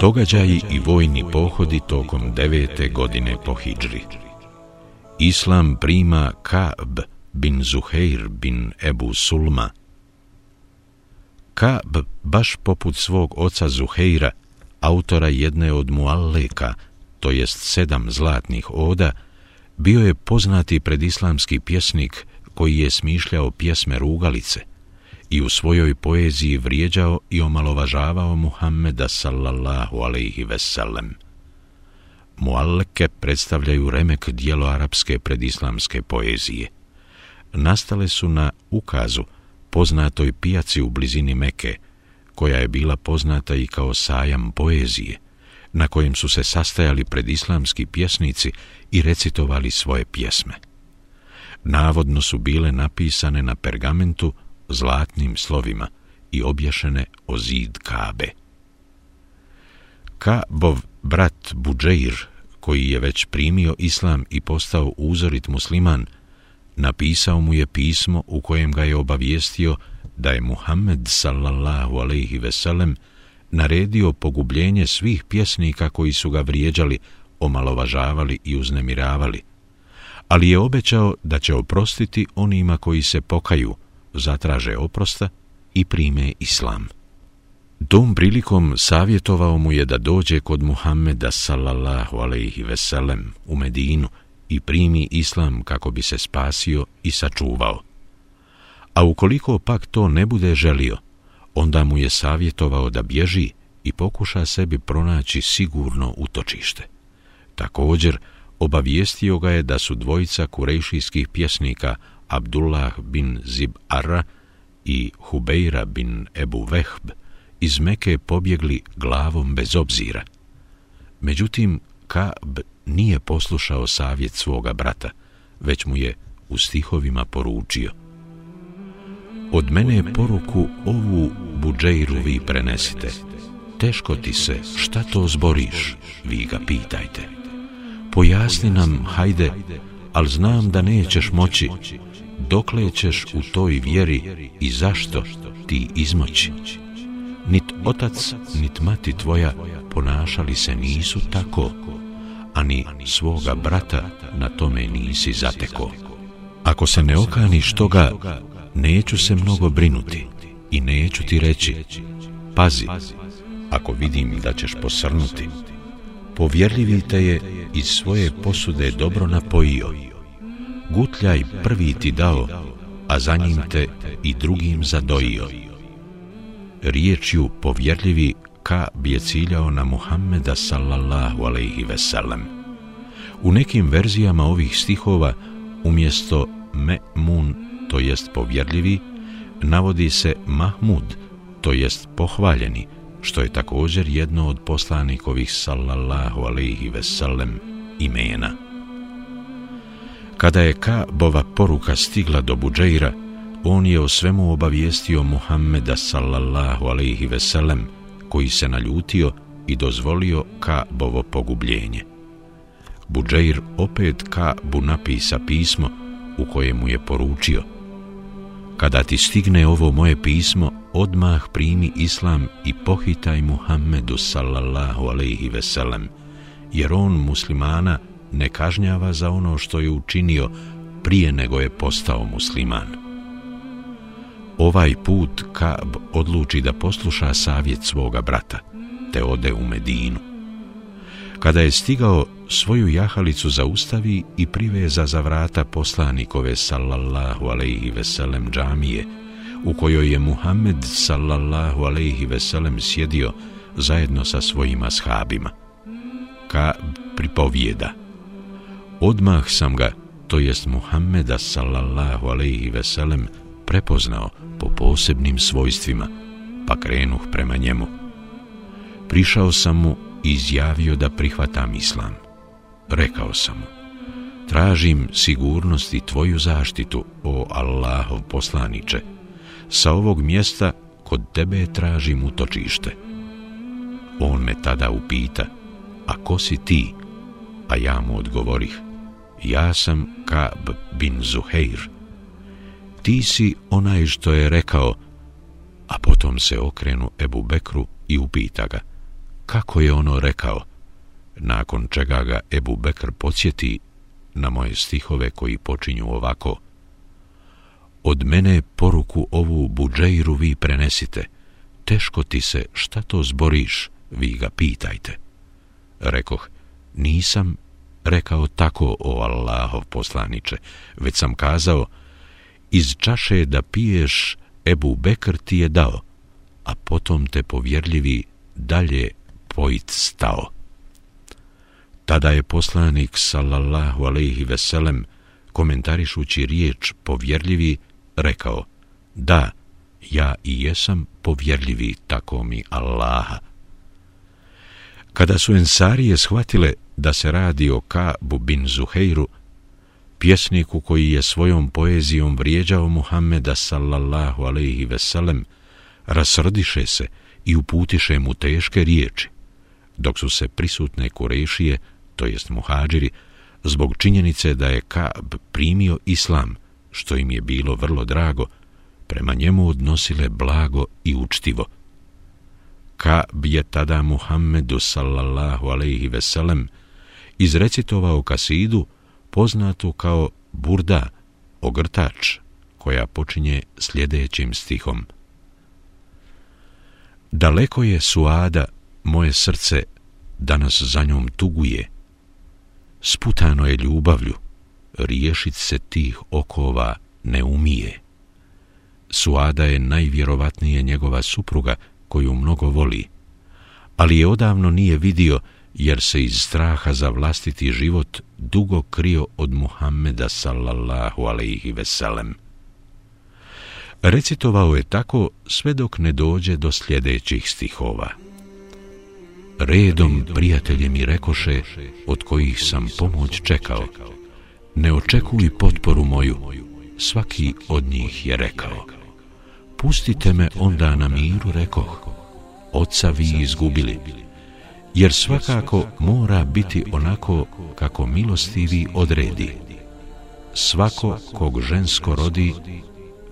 Događaji i vojni pohodi tokom devete godine po Hidžri. Islam prima Ka'b bin Zuhair bin Ebu Sulma. Ka'b, baš poput svog oca Zuhaira, autora jedne od mualleka, to jest sedam zlatnih oda, bio je poznati predislamski pjesnik koji je smišljao pjesme rugalice – i u svojoj poeziji vrijeđao i omalovažavao Muhammeda sallallahu alaihi veselem. Mualleke predstavljaju remek dijelo arapske predislamske poezije. Nastale su na ukazu poznatoj pijaci u blizini Meke, koja je bila poznata i kao sajam poezije, na kojem su se sastajali predislamski pjesnici i recitovali svoje pjesme. Navodno su bile napisane na pergamentu zlatnim slovima i obješene o zid Kabe. Kabov brat Budžeir, koji je već primio islam i postao uzorit musliman, napisao mu je pismo u kojem ga je obavijestio da je Muhammed sallallahu alaihi veselem naredio pogubljenje svih pjesnika koji su ga vrijeđali, omalovažavali i uznemiravali, ali je obećao da će oprostiti onima koji se pokaju, zatraže oprosta i prime islam. Tom prilikom savjetovao mu je da dođe kod Muhammeda sallallahu alaihi veselem u Medinu i primi islam kako bi se spasio i sačuvao. A ukoliko pak to ne bude želio, onda mu je savjetovao da bježi i pokuša sebi pronaći sigurno utočište. Također, obavijestio ga je da su dvojica kurejšijskih pjesnika Abdullah bin Zib Arra i Hubeira bin Ebu Vehb iz Meke pobjegli glavom bez obzira. Međutim, Kaab nije poslušao savjet svoga brata, već mu je u stihovima poručio. Od mene je poruku ovu buđeiru vi prenesite. Teško ti se, šta to zboriš, vi ga pitajte. Pojasni nam, hajde, ali znam da nećeš moći, dokle ćeš u toj vjeri i zašto ti izmoći. Nit otac, nit mati tvoja ponašali se nisu tako, ani svoga brata na tome nisi zateko. Ako se ne okaniš toga, neću se mnogo brinuti i neću ti reći, pazi, ako vidim da ćeš posrnuti, povjerljivi te je iz svoje posude dobro napojio, gutljaj prvi ti dao, a za njim te i drugim zadojio. Riječju povjerljivi ka bi je ciljao na Muhammeda sallallahu alaihi veselem. U nekim verzijama ovih stihova umjesto me'mun, to jest povjerljivi, navodi se Mahmud, to jest pohvaljeni, što je također jedno od poslanikovih sallallahu alaihi veselem imena. Kada je Kabova poruka stigla do Budžeira, on je o svemu obavijestio Muhammeda sallallahu alaihi veselem, koji se naljutio i dozvolio Kabovo pogubljenje. Budžeir opet Kabu napisa pismo u kojemu je poručio Kada ti stigne ovo moje pismo, odmah primi islam i pohitaj Muhammedu sallallahu alaihi veselem, jer on muslimana ne kažnjava za ono što je učinio prije nego je postao musliman. Ovaj put Kab odluči da posluša savjet svoga brata, te ode u Medinu. Kada je stigao, svoju jahalicu zaustavi i priveza za vrata poslanikove sallallahu alaihi veselem džamije, u kojoj je Muhammed sallallahu alaihi veselem sjedio zajedno sa svojim ashabima. Ka pripovijeda – Odmah sam ga, to jest Muhammeda sallallahu alaihi veselem, prepoznao po posebnim svojstvima, pa krenuh prema njemu. Prišao sam mu izjavio da prihvatam islam. Rekao sam mu, tražim sigurnost i tvoju zaštitu, o Allahov poslaniče. Sa ovog mjesta kod tebe tražim utočište. On me tada upita, a ko si ti? A ja mu odgovorih, ja sam Kab bin Zuhair. ti si onaj što je rekao, a potom se okrenu Ebu Bekru i upita ga, kako je ono rekao, nakon čega ga Ebu Bekr podsjeti na moje stihove koji počinju ovako. Od mene poruku ovu buđeiru vi prenesite, teško ti se, šta to zboriš, vi ga pitajte. Rekoh, nisam rekao tako o Allahov poslaniče, već sam kazao, iz čaše da piješ Ebu Bekr ti je dao, a potom te povjerljivi dalje pojit stao. Tada je poslanik sallallahu alejhi ve sellem komentarišući riječ povjerljivi rekao: Da, ja i jesam povjerljivi tako mi Allaha. Kada su ensarije shvatile da se radi o Kabu bin Zuheiru, pjesniku koji je svojom poezijom vrijeđao Muhammeda sallallahu alejhi ve sellem, rasrdiše se i uputiše mu teške riječi, dok su se prisutne kurešije to jest muhađiri, zbog činjenice da je Kaab primio islam, što im je bilo vrlo drago, prema njemu odnosile blago i učtivo. Kaab je tada Muhammedu sallallahu alaihi veselem izrecitovao kasidu poznatu kao burda, ogrtač, koja počinje sljedećim stihom. Daleko je suada, moje srce danas za njom tuguje, sputano je ljubavlju, riješit se tih okova ne umije. Suada je najvjerovatnije njegova supruga koju mnogo voli, ali je odavno nije vidio jer se iz straha za vlastiti život dugo krio od Muhammeda sallallahu alaihi veselem. Recitovao je tako sve dok ne dođe do sljedećih stihova. Redom prijatelje mi rekoše, od kojih sam pomoć čekao. Ne očekuj potporu moju, svaki od njih je rekao. Pustite me onda na miru, rekoh, oca vi izgubili, jer svakako mora biti onako kako milostivi odredi. Svako kog žensko rodi,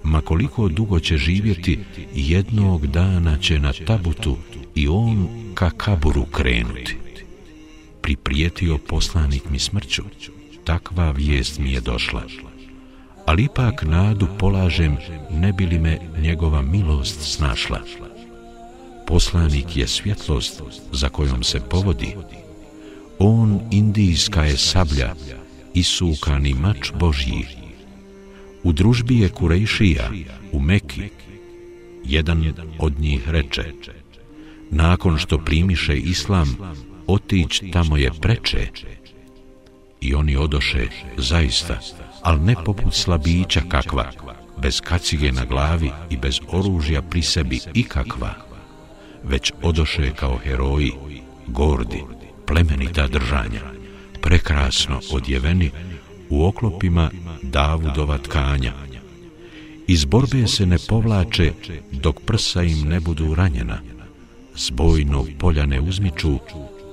makoliko dugo će živjeti, jednog dana će na tabutu i on ka kaburu krenuti. Priprijetio poslanik mi smrću, takva vijest mi je došla. Ali ipak nadu polažem, ne bi li me njegova milost snašla. Poslanik je svjetlost za kojom se povodi. On indijska je sablja, isukani mač Božji. U družbi je Kurejšija, u Meki. Jedan od njih reče, nakon što primiše islam, otić tamo je preče. I oni odoše, zaista, ali ne poput slabića kakva, bez kacige na glavi i bez oružja pri sebi ikakva, već odoše kao heroji, gordi, plemenita držanja, prekrasno odjeveni u oklopima Davudova tkanja. Iz borbe se ne povlače dok prsa im ne budu ranjena, zbojno polja ne uzmiču,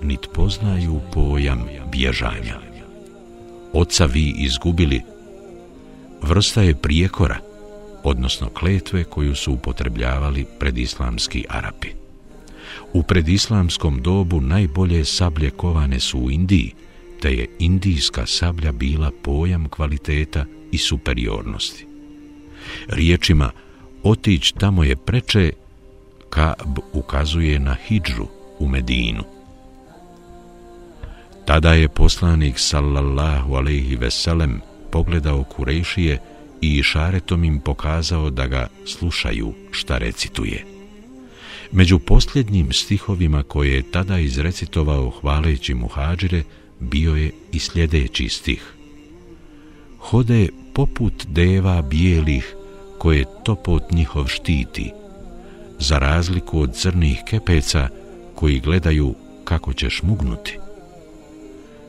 nit poznaju pojam bježanja. Oca vi izgubili, vrsta je prijekora, odnosno kletve koju su upotrebljavali predislamski Arapi. U predislamskom dobu najbolje sablje kovane su u Indiji, te je indijska sablja bila pojam kvaliteta i superiornosti. Riječima, otić tamo je preče, Kab ukazuje na Hidžu u Medinu. Tada je poslanik sallallahu alaihi veselem pogledao Kurešije i šaretom im pokazao da ga slušaju šta recituje. Među posljednjim stihovima koje je tada izrecitovao hvaleći muhađire, bio je i sljedeći stih. Hode poput deva bijelih koje topot njihov štiti, za razliku od crnih kepeca koji gledaju kako ćeš mugnuti.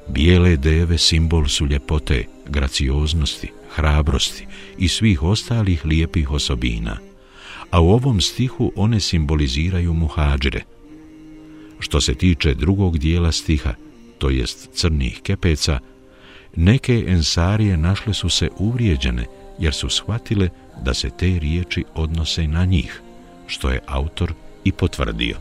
Bijele deve simbol su ljepote, gracioznosti, hrabrosti i svih ostalih lijepih osobina, a u ovom stihu one simboliziraju muhađire. Što se tiče drugog dijela stiha, to jest crnih kepeca, neke ensarije našle su se uvrijeđene jer su shvatile da se te riječi odnose na njih, što je autor i potvrdio.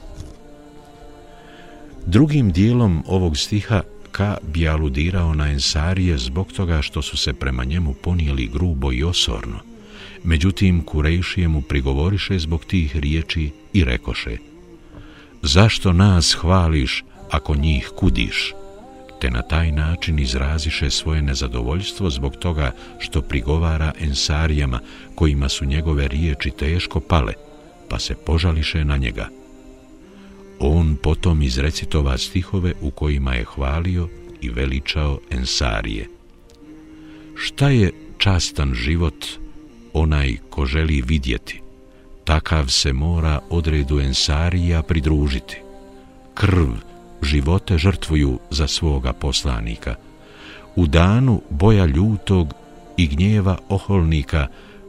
Drugim dijelom ovog stiha Ka bi aludirao na Ensarije zbog toga što su se prema njemu ponijeli grubo i osorno. Međutim, Kurejšije mu prigovoriše zbog tih riječi i rekoše Zašto nas hvališ ako njih kudiš? Te na taj način izraziše svoje nezadovoljstvo zbog toga što prigovara Ensarijama kojima su njegove riječi teško pale, pa se požališe na njega – On potom izrecitova stihove u kojima je hvalio i veličao Ensarije. Šta je častan život onaj ko želi vidjeti? Takav se mora odredu Ensarija pridružiti. Krv živote žrtvuju za svoga poslanika. U danu boja ljutog i gnjeva oholnika,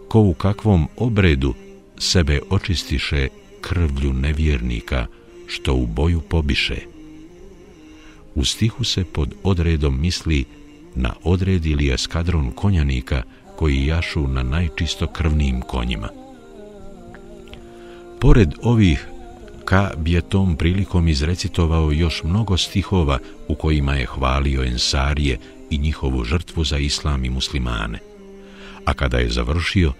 ko u kakvom obredu sebe očistiše krvlju nevjernika, što u boju pobiše. U stihu se pod odredom misli na odred ili eskadron konjanika koji jašu na najčisto krvnim konjima. Pored ovih, Ka bi je tom prilikom izrecitovao još mnogo stihova u kojima je hvalio Ensarije i njihovu žrtvu za islam i muslimane. A kada je završio,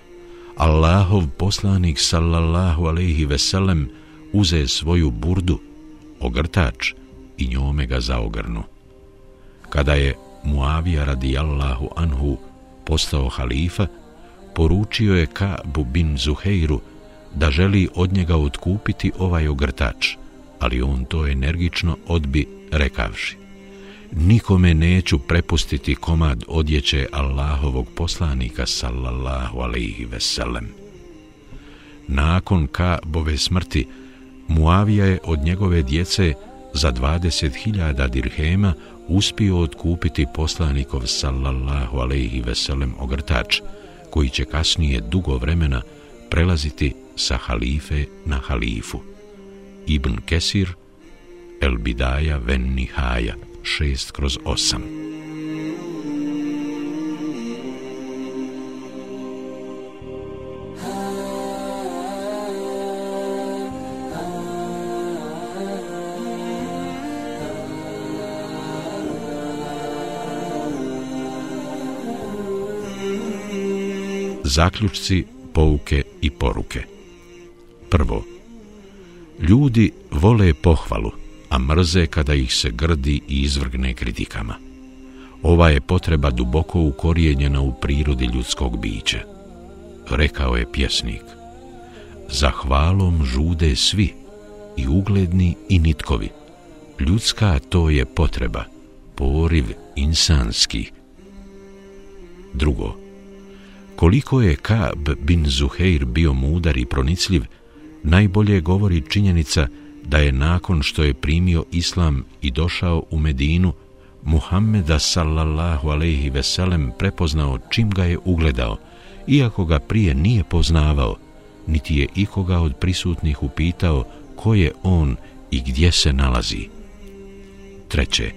Allahov poslanik sallallahu alaihi veselem uze svoju burdu, ogrtač i njome ga zaogrnu. Kada je Muavija radijallahu anhu postao halifa, poručio je Kabu bin Zuheiru da želi od njega otkupiti ovaj ogrtač, ali on to energično odbi rekavši. Nikome neću prepustiti komad odjeće Allahovog poslanika sallallahu alaihi veselem. Nakon Kabove smrti, Muavija je od njegove djece za 20.000 dirhema uspio otkupiti poslanikov sallallahu alaihi veselem ogrtač, koji će kasnije dugo vremena prelaziti sa halife na halifu. Ibn Kesir, El Bidaja Ven Nihaja, 6 kroz 8. zaključci, pouke i poruke. Prvo, ljudi vole pohvalu, a mrze kada ih se grdi i izvrgne kritikama. Ova je potreba duboko ukorijenjena u prirodi ljudskog bića. Rekao je pjesnik, za hvalom žude svi, i ugledni i nitkovi. Ljudska to je potreba, poriv insanski. Drugo, Koliko je Kab bin Zuheir bio mudar i pronicljiv, najbolje govori činjenica da je nakon što je primio islam i došao u Medinu, Muhammeda sallallahu alaihi veselem prepoznao čim ga je ugledao, iako ga prije nije poznavao, niti je ikoga od prisutnih upitao ko je on i gdje se nalazi. Treće,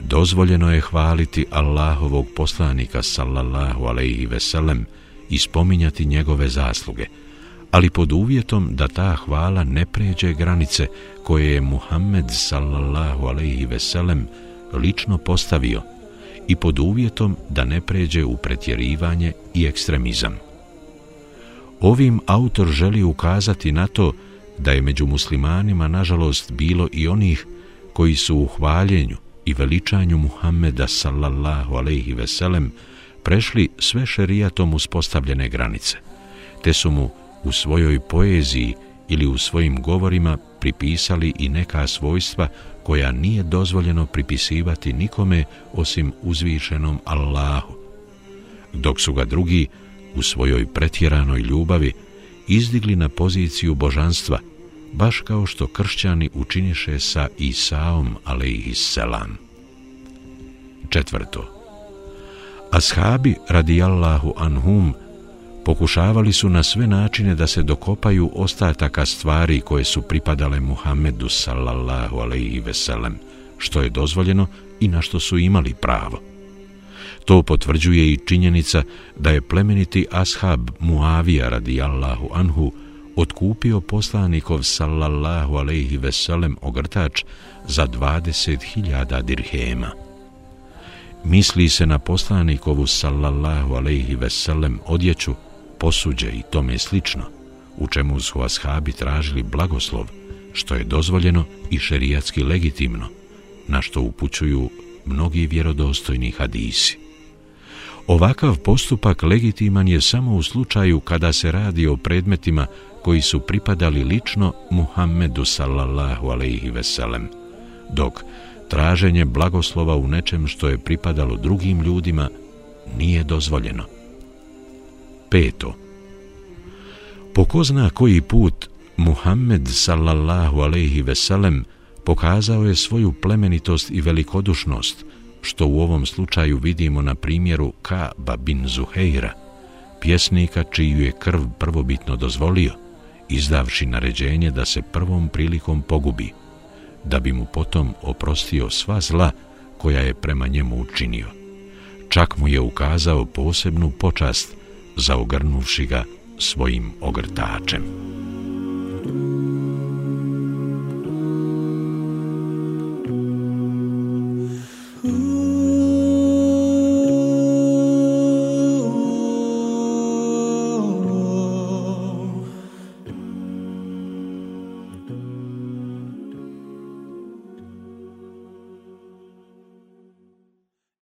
dozvoljeno je hvaliti Allahovog poslanika sallallahu alaihi veselem i spominjati njegove zasluge, ali pod uvjetom da ta hvala ne pređe granice koje je Muhammed sallallahu alaihi veselem lično postavio i pod uvjetom da ne pređe u pretjerivanje i ekstremizam. Ovim autor želi ukazati na to da je među muslimanima nažalost bilo i onih koji su u hvaljenju i veličanju Muhammeda sallallahu alaihi veselem prešli sve šerijatom uspostavljene granice, te su mu u svojoj poeziji ili u svojim govorima pripisali i neka svojstva koja nije dozvoljeno pripisivati nikome osim uzvišenom Allahu, dok su ga drugi u svojoj pretjeranoj ljubavi izdigli na poziciju božanstva, baš kao što kršćani učiniše sa Isaom, alaihisselam. Četvrto. Ashabi, radijallahu anhum, pokušavali su na sve načine da se dokopaju ostataka stvari koje su pripadale Muhammedu, sallallahu alaihi veselem, što je dozvoljeno i na što su imali pravo. To potvrđuje i činjenica da je plemeniti ashab Muavija radijallahu anhu otkupio poslanikov sallallahu alaihi veselem ogrtač za 20.000 dirhema. Misli se na poslanikovu sallallahu alaihi veselem odjeću, posuđe i tome slično, u čemu su ashabi tražili blagoslov, što je dozvoljeno i šerijatski legitimno, na što upućuju mnogi vjerodostojni hadisi. Ovakav postupak legitiman je samo u slučaju kada se radi o predmetima koji su pripadali lično Muhammedu sallallahu alaihi veselem, dok traženje blagoslova u nečem što je pripadalo drugim ljudima nije dozvoljeno. Peto. Po ko zna koji put Muhammed sallallahu alaihi veselem pokazao je svoju plemenitost i velikodušnost, što u ovom slučaju vidimo na primjeru Kaaba bin Zuheira, pjesnika čiju je krv prvobitno dozvolio, izdavši naređenje da se prvom prilikom pogubi, da bi mu potom oprostio sva zla koja je prema njemu učinio. Čak mu je ukazao posebnu počast zaogrnuvši ga svojim ogrtačem.